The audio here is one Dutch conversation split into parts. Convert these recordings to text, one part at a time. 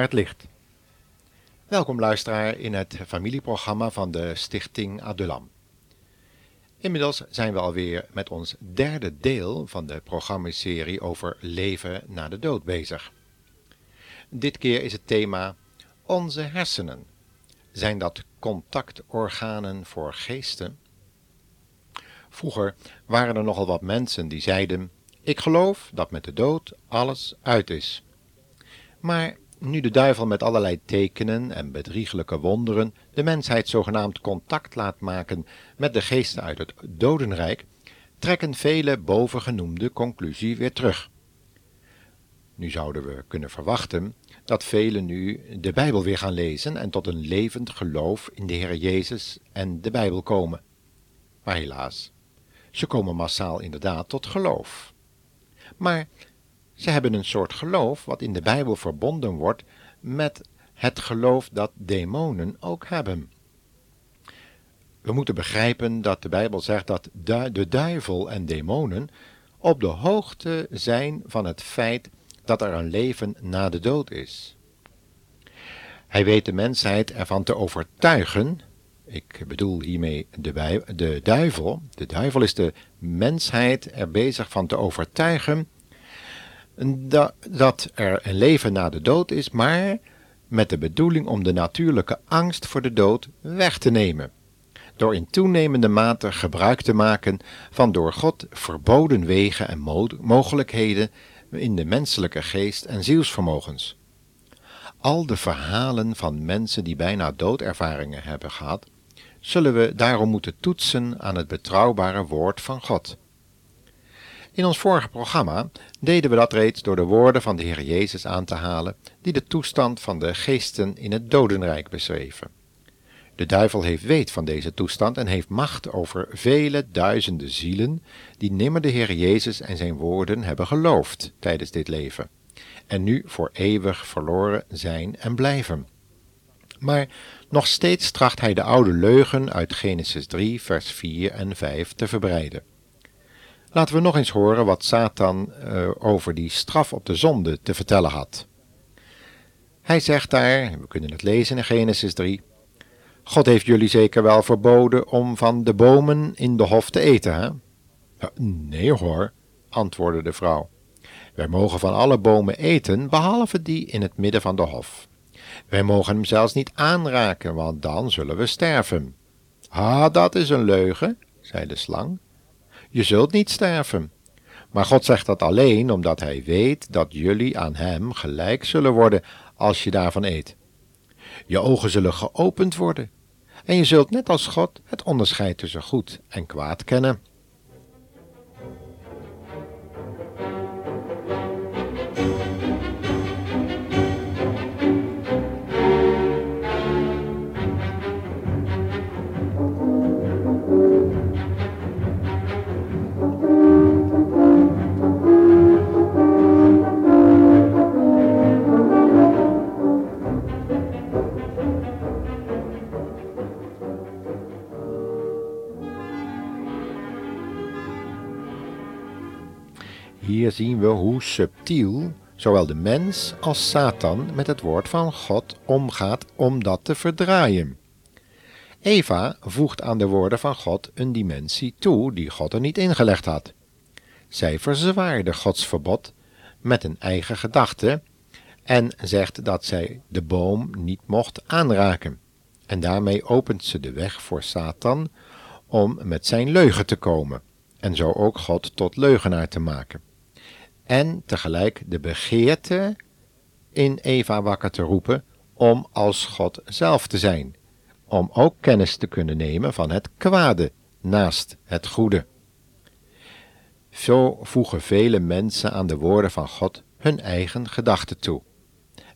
het licht. Welkom luisteraar in het familieprogramma van de Stichting Adulam. Inmiddels zijn we alweer met ons derde deel van de programmaserie over leven na de dood bezig. Dit keer is het thema Onze hersenen. Zijn dat contactorganen voor geesten? Vroeger waren er nogal wat mensen die zeiden: Ik geloof dat met de dood alles uit is. Maar nu de duivel met allerlei tekenen en bedrieglijke wonderen de mensheid zogenaamd contact laat maken met de geesten uit het dodenrijk, trekken vele bovengenoemde conclusie weer terug. Nu zouden we kunnen verwachten dat velen nu de Bijbel weer gaan lezen en tot een levend geloof in de Heer Jezus en de Bijbel komen. Maar helaas, ze komen massaal inderdaad tot geloof. Maar ze hebben een soort geloof wat in de Bijbel verbonden wordt met het geloof dat demonen ook hebben. We moeten begrijpen dat de Bijbel zegt dat de duivel en demonen op de hoogte zijn van het feit dat er een leven na de dood is. Hij weet de mensheid ervan te overtuigen, ik bedoel hiermee de, de duivel, de duivel is de mensheid er bezig van te overtuigen dat, er een leven na de dood is, maar met de bedoeling om de natuurlijke angst voor de dood weg te nemen. Door in toenemende mate gebruik te maken van door God verboden wegen en mogelijkheden in de menselijke geest en zielsvermogens. Al de verhalen van mensen die bijna doodervaringen hebben gehad, zullen we daarom moeten toetsen aan het betrouwbare woord van God. In ons vorige programma deden we dat reeds door de woorden van de Heer Jezus aan te halen, die de toestand van de geesten in het dodenrijk beschreven. De duivel heeft weet van deze toestand en heeft macht over vele duizenden zielen die nimmer de Heer Jezus en zijn woorden hebben geloofd tijdens dit leven, en nu voor eeuwig verloren zijn en blijven. Maar nog steeds tracht hij de oude leugen uit Genesis 3, vers 4 en 5 te verbreiden. Laten we nog eens horen wat Satan uh, over die straf op de zonde te vertellen had. Hij zegt daar, we kunnen het lezen in Genesis 3, God heeft jullie zeker wel verboden om van de bomen in de hof te eten, hè? nee hoor, antwoordde de vrouw. Wij mogen van alle bomen eten, behalve die in het midden van de hof. Wij mogen hem zelfs niet aanraken, want dan zullen we sterven. Ah, dat is een leugen, zei de slang. Je zult niet sterven. Maar God zegt dat alleen omdat Hij weet dat jullie aan Hem gelijk zullen worden als je daarvan eet. Je ogen zullen geopend worden en je zult net als God het onderscheid tussen goed en kwaad kennen. Zien we hoe subtiel zowel de mens als Satan met het woord van God omgaat om dat te verdraaien. Eva voegt aan de woorden van God een dimensie toe die God er niet ingelegd had. Zij verzwaarde Gods verbod met een eigen gedachte en zegt dat zij de boom niet mocht aanraken. En daarmee opent ze de weg voor Satan om met zijn leugen te komen en zo ook God tot leugenaar te maken en tegelijk de begeerte in Eva wakker te roepen om als God zelf te zijn, om ook kennis te kunnen nemen van het kwade naast het goede. Zo voegen vele mensen aan de woorden van God hun eigen gedachten toe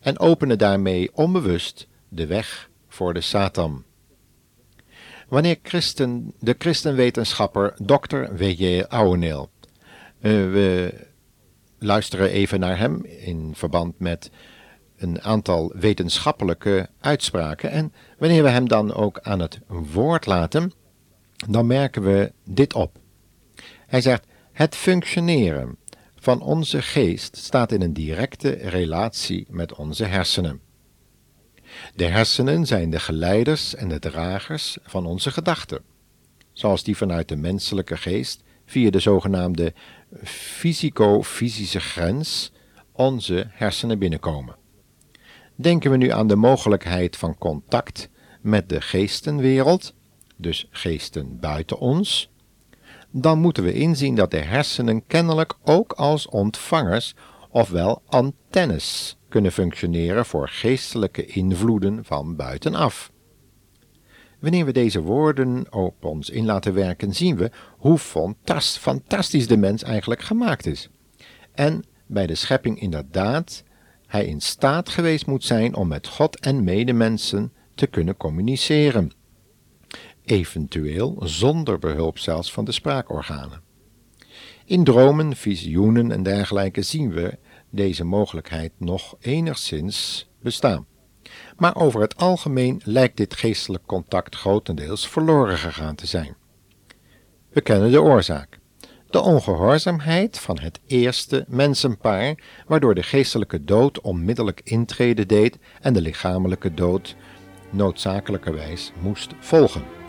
en openen daarmee onbewust de weg voor de Satan. Wanneer christen, de christenwetenschapper Dr. W.J. Ouweneel uh, we luisteren even naar hem in verband met een aantal wetenschappelijke uitspraken. En wanneer we hem dan ook aan het woord laten, dan merken we dit op. Hij zegt: Het functioneren van onze geest staat in een directe relatie met onze hersenen. De hersenen zijn de geleiders en de dragers van onze gedachten, zoals die vanuit de menselijke geest via de zogenaamde fysico-fysische grens onze hersenen binnenkomen. Denken we nu aan de mogelijkheid van contact met de geestenwereld, dus geesten buiten ons, dan moeten we inzien dat de hersenen kennelijk ook als ontvangers, ofwel antennes, kunnen functioneren voor geestelijke invloeden van buitenaf. Wanneer we deze woorden op ons in laten werken, zien we hoe fantastisch de mens eigenlijk gemaakt is. En bij de schepping inderdaad hij in staat geweest moet zijn om met God en medemensen te kunnen communiceren, eventueel zonder behulp zelfs van de spraakorganen. In dromen, visioenen en dergelijke zien we deze mogelijkheid nog enigszins bestaan. Maar over het algemeen lijkt dit geestelijk contact grotendeels verloren gegaan te zijn. We kennen de oorzaak. De ongehoorzaamheid van het eerste mensenpaar, waardoor de geestelijke dood onmiddellijk intrede deed en de lichamelijke dood noodzakelijkerwijs moest volgen.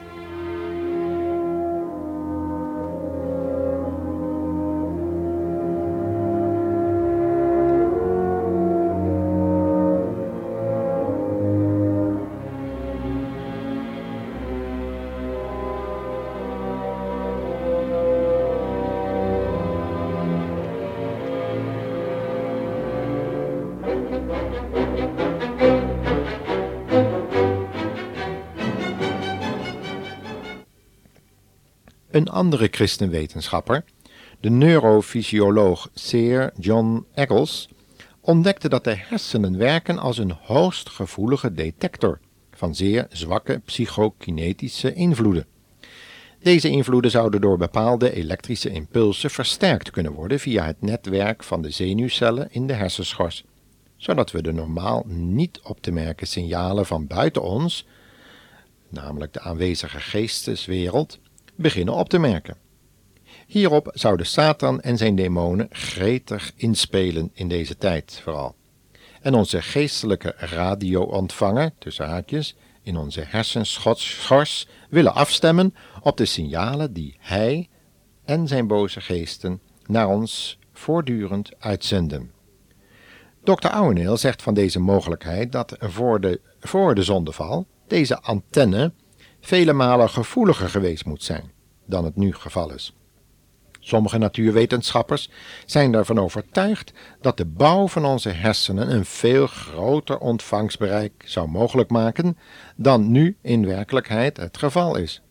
Een andere christenwetenschapper, de neurofysioloog Sir John Eccles, ontdekte dat de hersenen werken als een hoogst gevoelige detector van zeer zwakke psychokinetische invloeden. Deze invloeden zouden door bepaalde elektrische impulsen versterkt kunnen worden via het netwerk van de zenuwcellen in de hersenschors, zodat we de normaal niet op te merken signalen van buiten ons, namelijk de aanwezige geesteswereld, beginnen op te merken. Hierop zouden Satan en zijn demonen gretig inspelen in deze tijd vooral. En onze geestelijke radio-ontvanger, tussen haakjes, in onze hersenschors willen afstemmen op de signalen die hij en zijn boze geesten naar ons voortdurend uitzenden. Dr. Ouweneel zegt van deze mogelijkheid dat voor de, voor de zondeval deze antenne vele malen gevoeliger geweest moet zijn dan het nu geval is. Sommige natuurwetenschappers zijn ervan overtuigd dat de bouw van onze hersenen een veel groter ontvangstbereik zou mogelijk maken dan nu in werkelijkheid het geval is.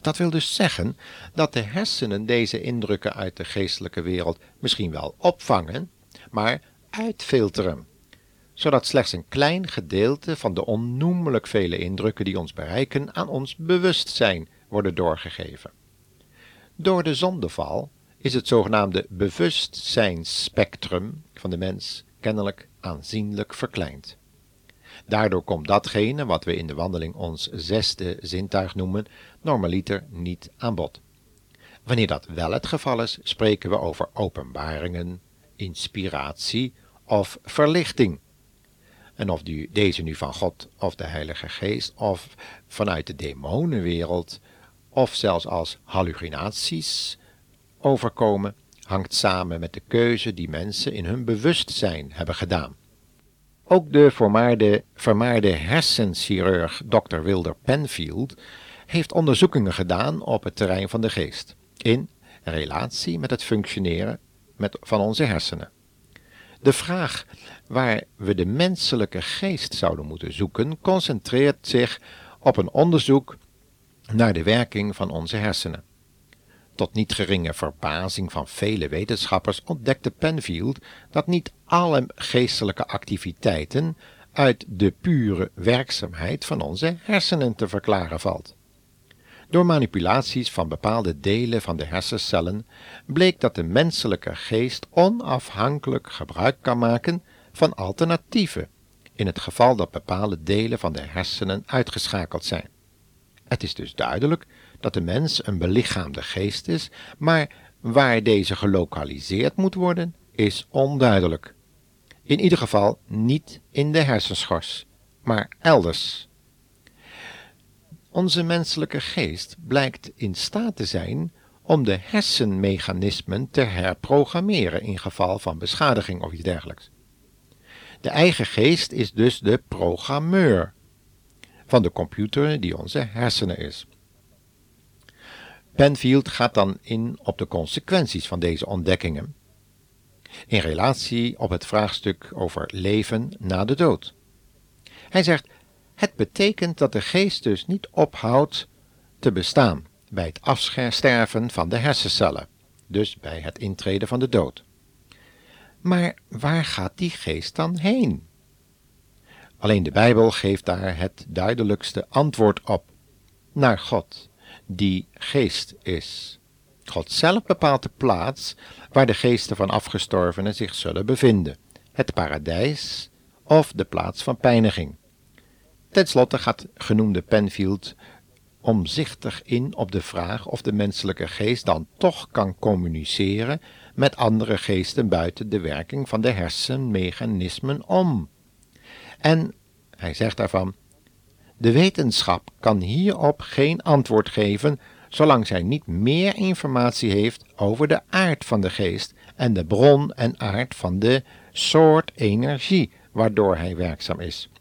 Dat wil dus zeggen dat de hersenen deze indrukken uit de geestelijke wereld misschien wel opvangen, maar uitfilteren zodat slechts een klein gedeelte van de onnoemelijk vele indrukken die ons bereiken aan ons bewustzijn worden doorgegeven. Door de zondeval is het zogenaamde bewustzijnsspectrum van de mens kennelijk aanzienlijk verkleind. Daardoor komt datgene wat we in de wandeling ons zesde zintuig noemen, normaliter niet aan bod. Wanneer dat wel het geval is, spreken we over openbaringen, inspiratie of verlichting en of die, deze nu van God of de Heilige Geest of vanuit de demonenwereld of zelfs als hallucinaties overkomen, hangt samen met de keuze die mensen in hun bewustzijn hebben gedaan. Ook de vermaarde, vermaarde hersenchirurg Dr. Wilder Penfield heeft onderzoekingen gedaan op het terrein van de geest, in relatie met het functioneren met, van onze hersenen. De vraag waar we de menselijke geest zouden moeten zoeken, concentreert zich op een onderzoek naar de werking van onze hersenen. Tot niet geringe verbazing van vele wetenschappers ontdekte Penfield dat niet alle geestelijke activiteiten uit de pure werkzaamheid van onze hersenen te verklaren valt. Door manipulaties van bepaalde delen van de hersencellen bleek dat de menselijke geest onafhankelijk gebruik kan maken van alternatieven, in het geval dat bepaalde delen van de hersenen uitgeschakeld zijn. Het is dus duidelijk dat de mens een belichaamde geest is, maar waar deze gelokaliseerd moet worden, is onduidelijk. In ieder geval niet in de hersenschors, maar elders. Onze menselijke geest blijkt in staat te zijn om de hersenmechanismen te herprogrammeren in geval van beschadiging of iets dergelijks. De eigen geest is dus de programmeur van de computer die onze hersenen is. Penfield gaat dan in op de consequenties van deze ontdekkingen in relatie op het vraagstuk over leven na de dood. Hij zegt: Het betekent dat de geest dus niet ophoudt te bestaan bij het afsterven van de hersencellen, dus bij het intreden van de dood. Maar waar gaat die geest dan heen? Alleen de Bijbel geeft daar het duidelijkste antwoord op: naar God, die geest is. God zelf bepaalt de plaats waar de geesten van afgestorvenen zich zullen bevinden: het paradijs of de plaats van pijniging. Ten slotte gaat genoemde Penfield omzichtig in op de vraag of de menselijke geest dan toch kan communiceren met andere geesten buiten de werking van de hersenmechanismen om. En hij zegt daarvan: De wetenschap kan hierop geen antwoord geven zolang zij niet meer informatie heeft over de aard van de geest en de bron en aard van de soort energie waardoor hij werkzaam is.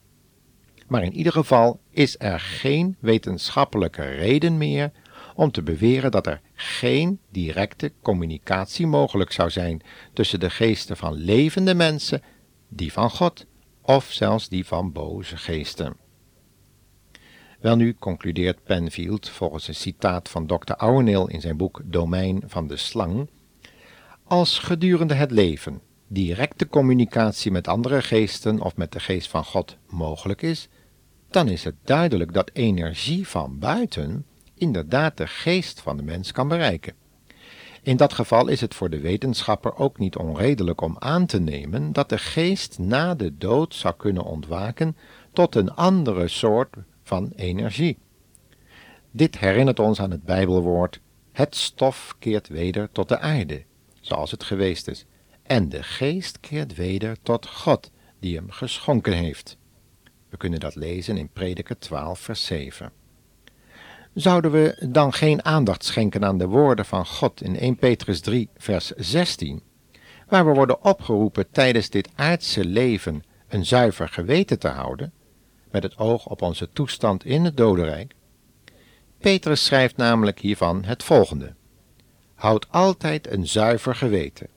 Maar in ieder geval is er geen wetenschappelijke reden meer om te beweren dat er geen directe communicatie mogelijk zou zijn tussen de geesten van levende mensen, die van God of zelfs die van boze geesten. Welnu concludeert Penfield volgens een citaat van Dr. Ouweneel in zijn boek Domein van de Slang, als gedurende het leven directe communicatie met andere geesten of met de geest van God mogelijk is, dan is het duidelijk dat energie van buiten inderdaad de geest van de mens kan bereiken. In dat geval is het voor de wetenschapper ook niet onredelijk om aan te nemen dat de geest na de dood zou kunnen ontwaken tot een andere soort van energie. Dit herinnert ons aan het Bijbelwoord: het stof keert weder tot de aarde, zoals het geweest is, en de geest keert weder tot God, die hem geschonken heeft. We kunnen dat lezen in Prediker 12, vers 7. Zouden we dan geen aandacht schenken aan de woorden van God in 1 Petrus 3, vers 16, waar we worden opgeroepen tijdens dit aardse leven een zuiver geweten te houden, met het oog op onze toestand in het dodenrijk? Petrus schrijft namelijk hiervan het volgende: Houd altijd een zuiver geweten.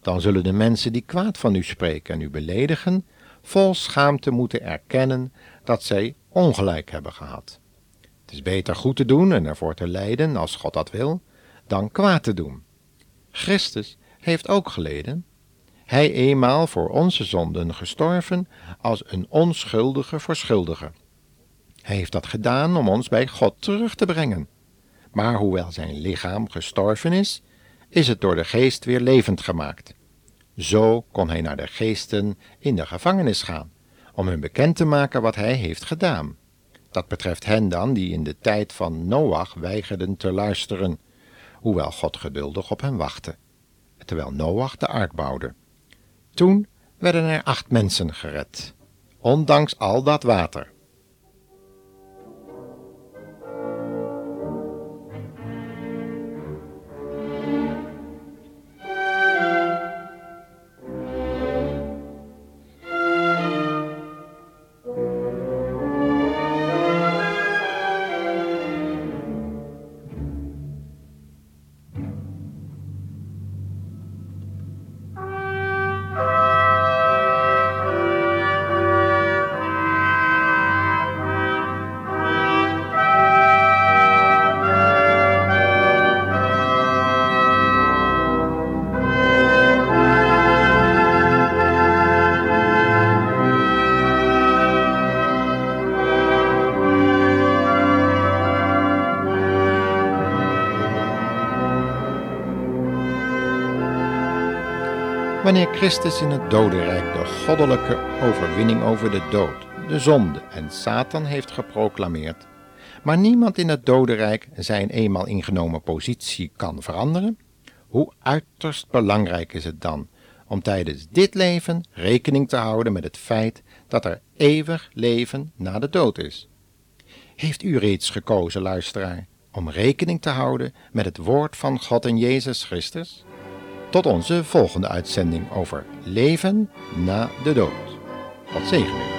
Dan zullen de mensen die kwaad van u spreken en u beledigen, vol schaamte moeten erkennen dat zij ongelijk hebben gehad. Het is beter goed te doen en ervoor te lijden, als God dat wil, dan kwaad te doen. Christus heeft ook geleden, hij eenmaal voor onze zonden gestorven als een onschuldige verschuldige. Hij heeft dat gedaan om ons bij God terug te brengen. Maar hoewel zijn lichaam gestorven is, is het door de geest weer levend gemaakt. Zo kon hij naar de geesten in de gevangenis gaan, om hun bekend te maken wat hij heeft gedaan. Dat betreft hen dan die in de tijd van Noach weigerden te luisteren, hoewel God geduldig op hen wachtte, terwijl Noach de ark bouwde. Toen werden er acht mensen gered, ondanks al dat water. Wanneer Christus in het dodenrijk de goddelijke overwinning over de dood, de zonde en Satan heeft geproclameerd, maar niemand in het dodenrijk zijn eenmaal ingenomen positie kan veranderen, hoe uiterst belangrijk is het dan om tijdens dit leven rekening te houden met het feit dat er eeuwig leven na de dood is. Heeft u reeds gekozen, luisteraar, om rekening te houden met het woord van God en Jezus Christus? Tot onze volgende uitzending over leven na de dood. Tot zegen.